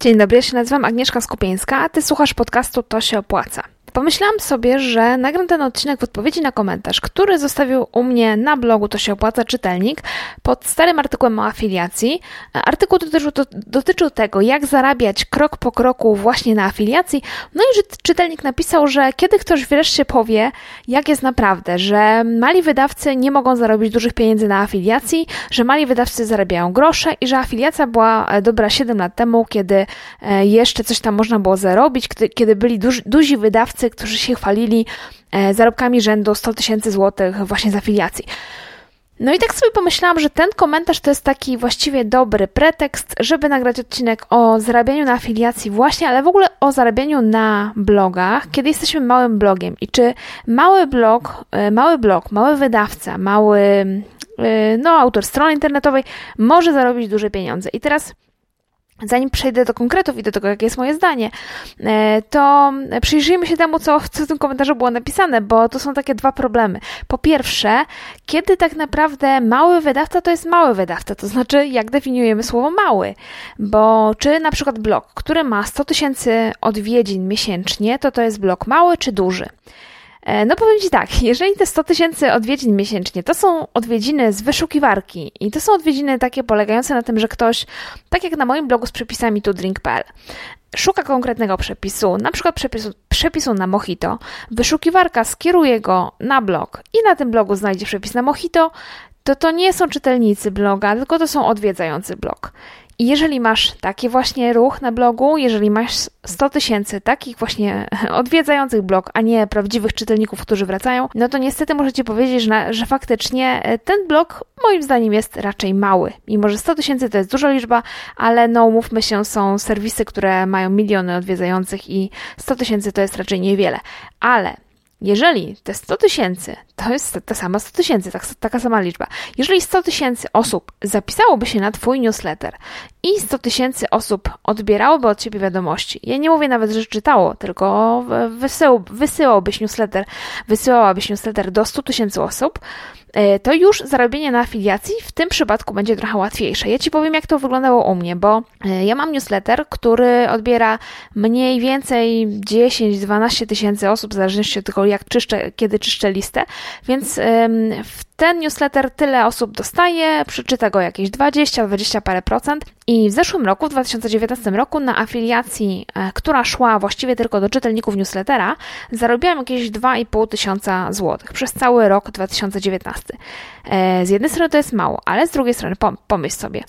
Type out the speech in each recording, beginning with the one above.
Dzień dobry, ja się nazywam Agnieszka Skupieńska, a ty słuchasz podcastu To się opłaca. Pomyślałam sobie, że nagram ten odcinek w odpowiedzi na komentarz, który zostawił u mnie na blogu To się opłaca czytelnik pod starym artykułem o afiliacji. Artykuł dotyczył, dotyczył tego, jak zarabiać krok po kroku właśnie na afiliacji. No i że czytelnik napisał, że kiedy ktoś wreszcie powie, jak jest naprawdę, że mali wydawcy nie mogą zarobić dużych pieniędzy na afiliacji, że mali wydawcy zarabiają grosze i że afiliacja była e, dobra 7 lat temu, kiedy e, jeszcze coś tam można było zarobić, kiedy byli duzi wydawcy, którzy się chwalili e, zarobkami rzędu 100 tysięcy złotych właśnie z afiliacji. No i tak sobie pomyślałam, że ten komentarz to jest taki właściwie dobry pretekst, żeby nagrać odcinek o zarabianiu na afiliacji właśnie, ale w ogóle o zarabianiu na blogach, kiedy jesteśmy małym blogiem i czy mały blog, e, mały blog, mały wydawca, mały e, no, autor strony internetowej może zarobić duże pieniądze. I teraz Zanim przejdę do konkretów i do tego, jakie jest moje zdanie, e, to przyjrzyjmy się temu, co, w tym komentarzu było napisane, bo to są takie dwa problemy. Po pierwsze, kiedy tak naprawdę mały wydawca to jest mały wydawca, to znaczy, jak definiujemy słowo mały, bo czy na przykład blog, który ma 100 tysięcy odwiedzin miesięcznie, to to jest blog mały czy duży? E, no powiem Ci tak, jeżeli te 100 tysięcy odwiedzin miesięcznie to są odwiedziny z wyszukiwarki i to są odwiedziny takie polegające na tym, że ktoś, tak jak na moim blogu z przepisami tudrink.pl, szuka konkretnego przepisu, na przykład przepisu, przepisu na Mojito, wyszukiwarka skieruje go na blog i na tym blogu znajdzie przepis na Mojito, to to nie są czytelnicy bloga, tylko to są odwiedzający blog. I jeżeli masz taki właśnie ruch na blogu, jeżeli masz 100 tysięcy takich właśnie odwiedzających blog, a nie prawdziwych czytelników, którzy wracają, no to niestety Ci powiedzieć, że, że faktycznie e, ten blog moim zdaniem jest raczej mały. Mimo, że 100 tysięcy to jest duża liczba, ale no mówmy się, są serwisy, które mają miliony odwiedzających i 100 tysięcy to jest raczej niewiele. Ale jeżeli te 100 tysięcy, to jest ta sama 100 tysięcy, tak, taka sama liczba, jeżeli 100 tysięcy osób zapisałoby się na Twój newsletter i 100 tysięcy osób odbierałoby od Ciebie wiadomości, ja nie mówię nawet, że czytało, tylko wysył, wysyłałbyś newsletter, wysyłałabyś newsletter do 100 tysięcy osób, E, to już zarobienie na afiliacji w tym przypadku będzie trochę łatwiejsze. Ja Ci powiem, jak to wyglądało u mnie, bo e, ja mam newsletter, który odbiera mniej więcej 10-12 tysięcy osób, w zależności od tego, jak czyszczę, kiedy czyszczę listę, więc w ten newsletter tyle osób dostaje, przeczyta go jakieś 20, 20 parę procent i w zeszłym roku, w 2019 roku na afiliacji, e, która szła właściwie tylko do czytelników newslettera, zarobiłam jakieś 2,5 tysiąca złotych przez cały rok 2019. E, z jednej strony to jest mało, ale z drugiej strony pomyśl sobie,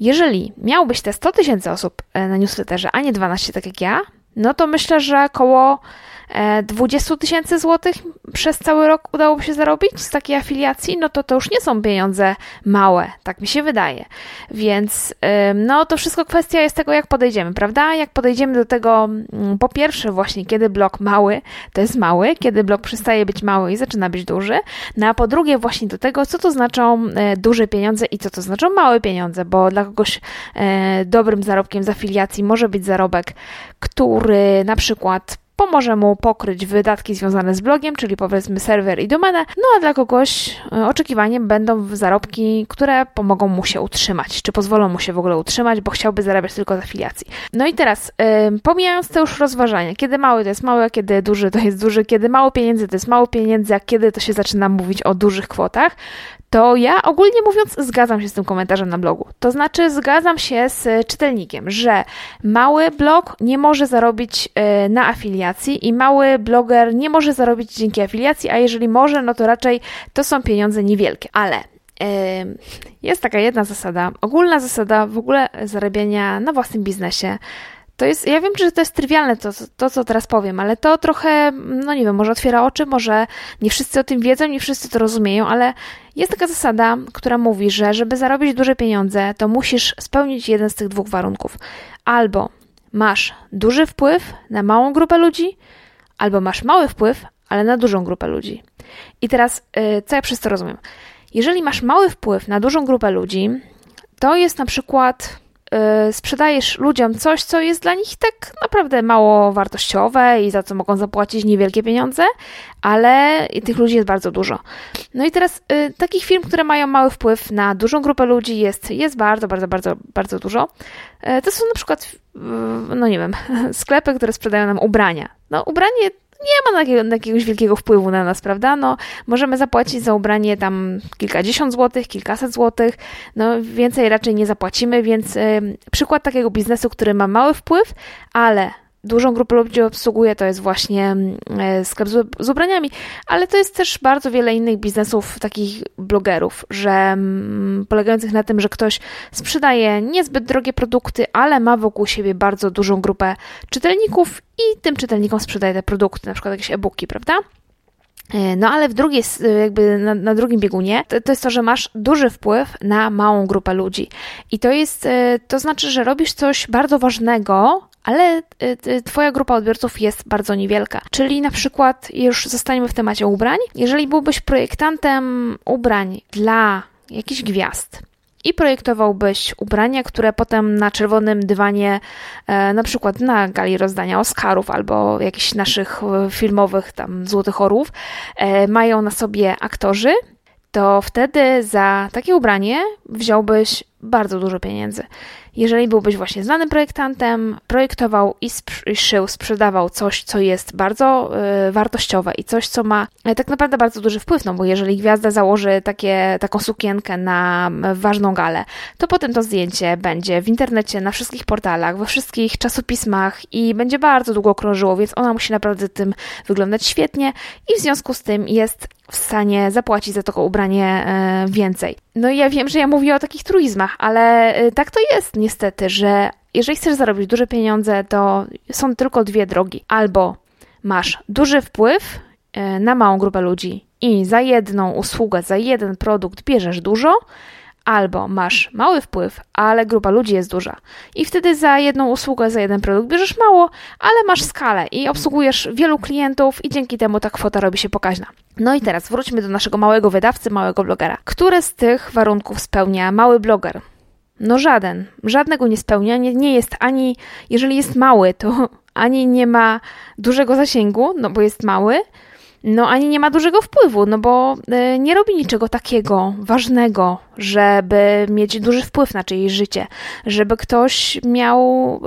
jeżeli miałbyś te 100 tysięcy osób e, na newsletterze, a nie 12 tak jak ja, no to myślę, że około 20 tysięcy złotych przez cały rok udałoby się zarobić z takiej afiliacji, no to to już nie są pieniądze małe, tak mi się wydaje. Więc no to wszystko kwestia jest tego, jak podejdziemy, prawda? Jak podejdziemy do tego, mm, po pierwsze właśnie, kiedy blok mały to jest mały, kiedy blok przestaje być mały i zaczyna być duży, no a po drugie właśnie do tego, co to znaczą e, duże pieniądze i co to znaczą małe pieniądze, bo dla kogoś e, dobrym zarobkiem z afiliacji może być zarobek, który na przykład pomoże mu pokryć wydatki związane z blogiem, czyli powiedzmy serwer i domenę, no a dla kogoś e, oczekiwaniem będą zarobki, które pomogą mu się utrzymać, czy pozwolą mu się w ogóle utrzymać, bo chciałby zarabiać tylko z afiliacji. No i teraz, yy, pomijając te już rozważania, kiedy mały to jest mały, a kiedy duży to jest duży, kiedy mało pieniędzy to jest mało pieniędzy, a kiedy to się zaczyna mówić o dużych kwotach, to ja ogólnie mówiąc zgadzam się z tym komentarzem na blogu. To znaczy zgadzam się z czytelnikiem, że mały blog nie może zarobić e, na afiliacji i mały bloger nie może zarobić dzięki afiliacji, a jeżeli może, no to raczej to są pieniądze niewielkie. Ale jest taka jedna zasada, ogólna zasada w ogóle zarabiania na własnym biznesie, to jest, ja wiem, że to jest trywialne to, to, co teraz powiem, ale to trochę, no nie wiem, może otwiera oczy, może nie wszyscy o tym wiedzą, nie wszyscy to rozumieją, ale jest taka zasada, która mówi, że żeby zarobić duże pieniądze, to musisz spełnić jeden z tych dwóch warunków. Albo masz duży wpływ na małą grupę ludzi, albo masz mały wpływ, ale na dużą grupę ludzi. I teraz, yy, co ja przez to rozumiem? Jeżeli masz mały wpływ na dużą grupę ludzi, to jest na przykład y, sprzedajesz ludziom coś, co jest dla nich tak naprawdę mało wartościowe i za co mogą zapłacić niewielkie pieniądze, ale tych ludzi jest bardzo dużo. No i teraz y, takich firm, które mają mały wpływ na dużą grupę ludzi jest, jest bardzo, bardzo, bardzo, bardzo dużo. Y, to są na przykład, y, no nie wiem, sklepy, które sprzedają nam ubrania. No ubranie nie ma takiego, jakiegoś wielkiego wpływu na nas, prawda? No, możemy zapłacić za ubranie tam kilkadziesiąt złotych, kilkaset złotych, no więcej raczej nie zapłacimy, więc y, przykład takiego biznesu, który ma mały wpływ, ale dużą grupę ludzi obsługuje, to jest właśnie mm, e, sklep z ubraniami, ale to jest też bardzo wiele innych biznesów, takich blogerów, że mm, polegających na tym, że ktoś sprzedaje niezbyt drogie produkty, ale ma wokół siebie bardzo dużą grupę czytelników i tym czytelnikom sprzedaje te produkty, na przykład jakieś e-booki, prawda? E, no ale w drugiej, jakby na, na drugim biegunie, to, to, jest to, że masz duży wpływ na małą grupę ludzi. I to jest, e, to znaczy, że robisz coś bardzo ważnego, ale y, Twoja grupa odbiorców jest bardzo niewielka. Czyli na przykład, już zostaniemy w temacie ubrań, jeżeli byłbyś projektantem ubrań dla jakichś gwiazd, i projektowałbyś ubrania, które potem na czerwonym dywanie, e, na przykład na gali rozdania Oscarów albo jakichś naszych e, filmowych tam Złotych Orłów, e, mają na sobie aktorzy, to wtedy za takie ubranie wziąłbyś bardzo dużo pieniędzy. Jeżeli byłbyś właśnie znanym projektantem, projektował i, i szył, sprzedawał coś, co jest bardzo y, wartościowe i coś, co ma y, tak naprawdę bardzo duży wpływ, no bo jeżeli gwiazda założy takie, taką sukienkę na ważną galę, to potem to zdjęcie będzie w internecie, na wszystkich portalach, we wszystkich czasopismach i będzie bardzo długo krążyło, więc ona musi naprawdę tym wyglądać świetnie i w związku z tym jest w stanie zapłacić za to ubranie y, więcej. No i ja wiem, że ja mówię o takich truizmach, ale y, tak to jest niestety, że jeżeli chcesz zarobić duże pieniądze, to są tylko dwie drogi. Albo masz duży wpływ y, na małą grupę ludzi i za jedną usługę, za jeden produkt bierzesz dużo, albo masz mały wpływ, ale grupa ludzi jest duża. I wtedy za jedną usługę, za jeden produkt bierzesz mało, ale masz skalę i obsługujesz wielu klientów i dzięki temu ta kwota robi się pokaźna. No i teraz wróćmy do naszego małego wydawcy, małego blogera. Które z tych warunków spełnia mały bloger? No żaden. Żadnego nie spełnia. Nie, nie jest ani, jeżeli jest mały, to ani nie ma dużego zasięgu, no bo jest mały, no ani nie ma dużego wpływu, no bo y, nie robi niczego takiego ważnego, żeby mieć duży wpływ na czyjeś życie, żeby ktoś miał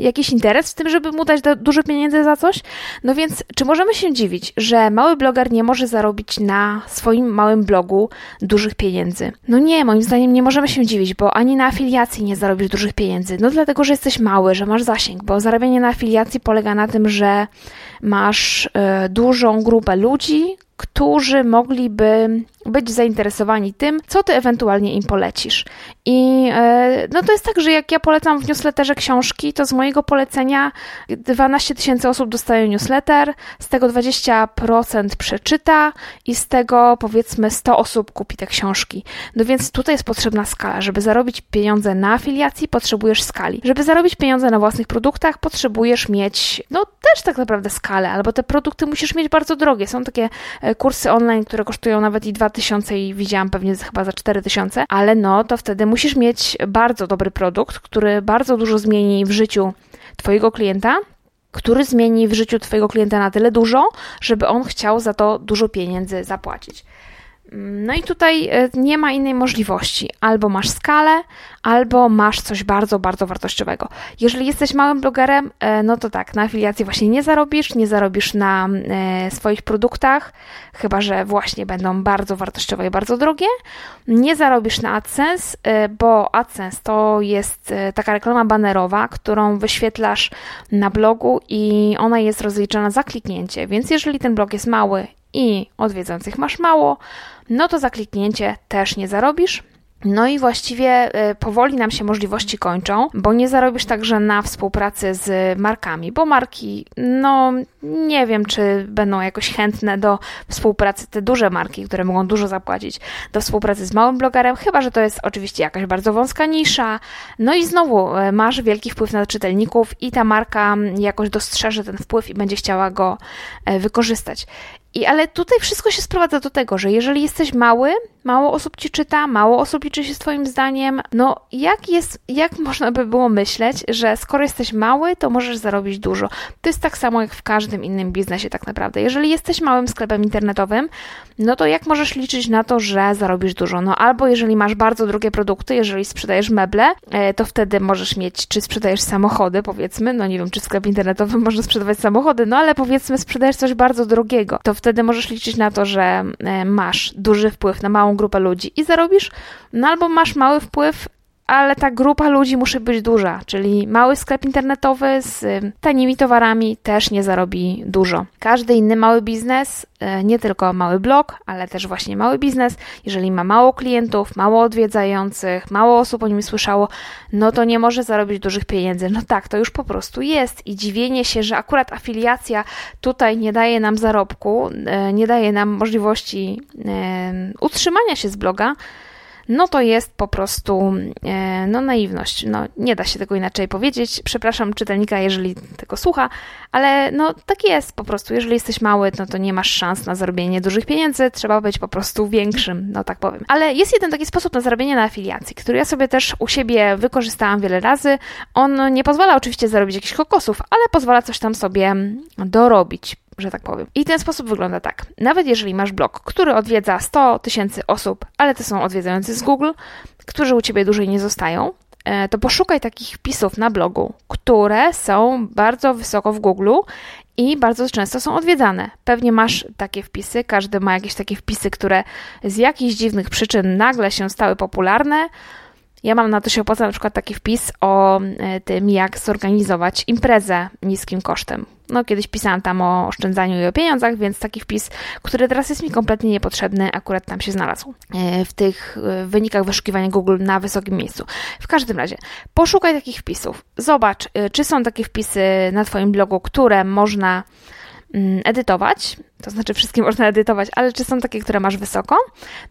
jakiś interes w tym, żeby mu dać dużo pieniędzy za coś? No więc, czy możemy się dziwić, że mały bloger nie może zarobić na swoim małym blogu dużych pieniędzy? No nie, moim zdaniem nie możemy się dziwić, bo ani na afiliacji nie zarobisz dużych pieniędzy. No dlatego, że jesteś mały, że masz zasięg, bo zarabianie na afiliacji polega na tym, że masz y, dużą grupę ludzi, którzy mogliby być zainteresowani tym, co ty ewentualnie im polecisz. I e, no to jest tak, że jak ja polecam w newsletterze książki, to z mojego polecenia 12 tysięcy osób dostaje newsletter, z tego 20% przeczyta i z tego powiedzmy 100 osób kupi te książki. No więc tutaj jest potrzebna skala. Żeby zarobić pieniądze na afiliacji, potrzebujesz skali. Żeby zarobić pieniądze na własnych produktach, potrzebujesz mieć, no też tak naprawdę skalę, albo te produkty musisz mieć bardzo drogie. Są takie e, kursy online, które kosztują nawet i 2000 i widziałam pewnie chyba za 4000, ale no to wtedy musisz mieć bardzo dobry produkt, który bardzo dużo zmieni w życiu Twojego klienta, który zmieni w życiu Twojego klienta na tyle dużo, żeby on chciał za to dużo pieniędzy zapłacić. No i tutaj e, nie ma innej możliwości. Albo masz skalę, albo masz coś bardzo, bardzo wartościowego. Jeżeli jesteś małym blogerem, e, no to tak, na afiliacji właśnie nie zarobisz, nie zarobisz na e, swoich produktach, chyba że właśnie będą bardzo wartościowe i bardzo drogie. Nie zarobisz na AdSense, bo AdSense to jest taka reklama banerowa, którą wyświetlasz na blogu i ona jest rozliczana za kliknięcie. Więc jeżeli ten blog jest mały i odwiedzających masz mało, no to za kliknięcie też nie zarobisz. No i właściwie y, powoli nam się możliwości kończą, bo nie zarobisz także na współpracy z markami, bo marki, no nie wiem, czy będą jakoś chętne do współpracy, te duże marki, które mogą dużo zapłacić, do współpracy z małym blogerem, chyba że to jest oczywiście jakaś bardzo wąska nisza. No i znowu y, masz wielki wpływ na czytelników i ta marka jakoś dostrzeże ten wpływ i będzie chciała go y, wykorzystać. I ale tutaj wszystko się sprowadza do tego, że jeżeli jesteś mały, mało osób ci czyta, mało osób liczy się z twoim zdaniem, no jak jest, jak można by było myśleć, że skoro jesteś mały, to możesz zarobić dużo. To jest tak samo jak w każdym innym biznesie tak naprawdę. Jeżeli jesteś małym sklepem internetowym, no to jak możesz liczyć na to, że zarobisz dużo? No albo jeżeli masz bardzo drogie produkty, jeżeli sprzedajesz meble, e, to wtedy możesz mieć, czy sprzedajesz samochody, powiedzmy, no nie wiem, czy sklep internetowy można sprzedawać samochody, no ale powiedzmy sprzedajesz coś bardzo drogiego, to wtedy możesz liczyć na to, że e, masz duży wpływ na małą grupę ludzi i zarobisz, no albo masz mały wpływ ale ta grupa ludzi musi być duża, czyli mały sklep internetowy z tanimi towarami też nie zarobi dużo. Każdy inny mały biznes, y, nie tylko mały blog, ale też właśnie mały biznes, jeżeli ma mało klientów, mało odwiedzających, mało osób o nim słyszało, no to nie może zarobić dużych pieniędzy. No tak, to już po prostu jest i dziwienie się, że akurat afiliacja tutaj nie daje nam zarobku, y, nie daje nam możliwości utrzymania się z bloga, no to jest po prostu e, no, naiwność. No, nie da się tego inaczej powiedzieć. Przepraszam czytelnika, jeżeli tego słucha, ale no tak jest po prostu. Jeżeli jesteś mały, no to nie masz szans na zarobienie dużych pieniędzy, trzeba być po prostu większym, no tak powiem. Ale jest jeden taki sposób na zarobienie na afiliacji, który ja sobie też u siebie wykorzystałam wiele razy. On nie pozwala oczywiście zarobić jakichś kokosów, ale pozwala coś tam sobie dorobić że tak powiem. I ten sposób wygląda tak. Nawet jeżeli masz blog, który odwiedza 100 tysięcy osób, ale to są odwiedzający z Google, którzy u ciebie dłużej nie zostają, e, to poszukaj takich wpisów na blogu, które są bardzo wysoko w Google i bardzo często są odwiedzane. Pewnie masz takie wpisy, każdy ma jakieś takie wpisy, które z jakichś dziwnych przyczyn nagle się stały popularne. Ja mam na to się opłaca na przykład taki wpis o e, tym, jak zorganizować imprezę niskim kosztem. No, kiedyś pisałam tam o oszczędzaniu i o pieniądzach, więc taki wpis, który teraz jest mi kompletnie niepotrzebny, akurat tam się znalazł e, w tych e, wynikach wyszukiwania Google na wysokim miejscu. W każdym razie, poszukaj takich wpisów. Zobacz, czy są takie wpisy na Twoim blogu, które można mm, edytować, to znaczy wszystkie można edytować, ale czy są takie, które masz wysoko?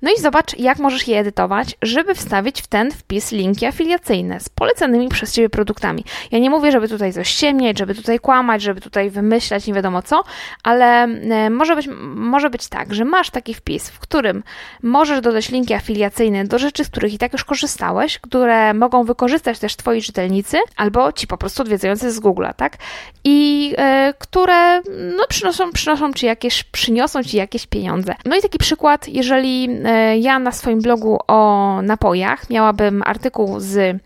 No i zobacz, jak możesz je edytować, żeby wstawić w ten wpis linki afiliacyjne z polecanymi przez Ciebie produktami. Ja nie mówię, żeby tutaj coś ciemnieć, żeby tutaj kłamać, żeby tutaj wymyślać nie wiadomo co, ale e, może być, może być tak, że masz taki wpis, w którym możesz dodać linki afiliacyjne do rzeczy, z których i tak już korzystałeś, które mogą wykorzystać też Twoi czytelnicy, albo Ci po prostu odwiedzający z Google'a, tak? I e, które no, przynoszą, przynoszą Ci jakieś przyniosą ci jakieś pieniądze. No i taki przykład, jeżeli e, ja na swoim blogu o napojach miałabym artykuł z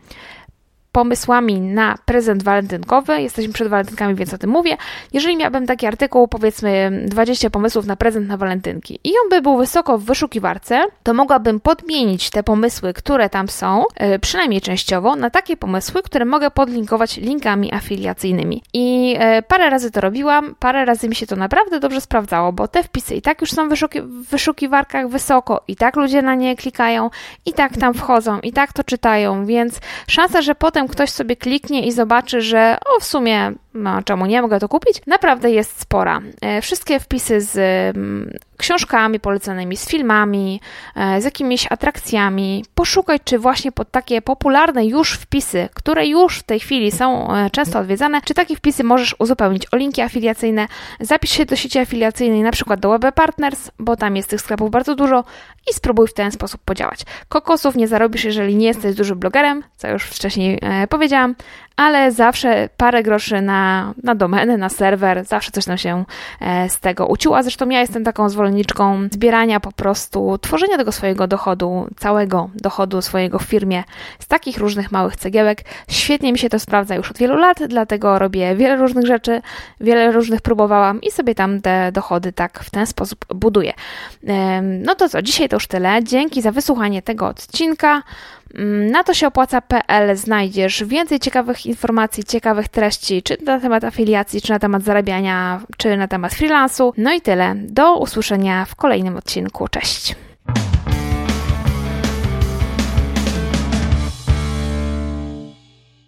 pomysłami na prezent walentynkowy. Jesteśmy przed walentynkami, więc o tym mówię. Jeżeli miałabym taki artykuł, powiedzmy 20 pomysłów na prezent na walentynki i on by był wysoko w wyszukiwarce, to mogłabym podmienić te pomysły, które tam są, e, przynajmniej częściowo, na takie pomysły, które mogę podlinkować linkami afiliacyjnymi. I e, parę razy to robiłam, parę razy mi się to naprawdę dobrze sprawdzało, bo te wpisy i tak już są wyszuki w wyszukiwarkach wysoko, i tak ludzie na nie klikają, i tak tam wchodzą, i tak to czytają, więc szansa, że potem potem ktoś sobie kliknie i zobaczy, że o w sumie, no czemu nie mogę to kupić, naprawdę jest spora. E, wszystkie wpisy z mm, książkami polecanymi, z filmami, e, z jakimiś atrakcjami. Poszukaj, czy właśnie pod takie popularne już wpisy, które już w tej chwili są e, często odwiedzane, czy takie wpisy możesz uzupełnić o linki afiliacyjne. Zapisz się do sieci afiliacyjnej, na przykład do Web Partners, bo tam jest tych sklepów bardzo dużo i spróbuj w ten sposób podziałać. Kokosów nie zarobisz, jeżeli nie jesteś dużym blogerem, co już wcześniej powiedziałam, ale zawsze parę groszy na, na domenę, na serwer, zawsze coś tam się e, z tego uciła. Zresztą ja jestem taką zwolenniczką zbierania po prostu, tworzenia tego swojego dochodu, całego dochodu swojego w firmie z takich różnych małych cegiełek. Świetnie mi się to sprawdza już od wielu lat, dlatego robię wiele różnych rzeczy, wiele różnych próbowałam i sobie tam te dochody tak w ten sposób buduję. No to co, dzisiaj to już tyle. Dzięki za wysłuchanie tego odcinka. Mm, na to się opłaca.pl znajdziesz więcej informacji, ciekawych treści, czy na temat afiliacji, czy na temat zarabiania, czy na temat freelansu. No i tyle. Do usłyszenia w kolejnym odcinku. Cześć.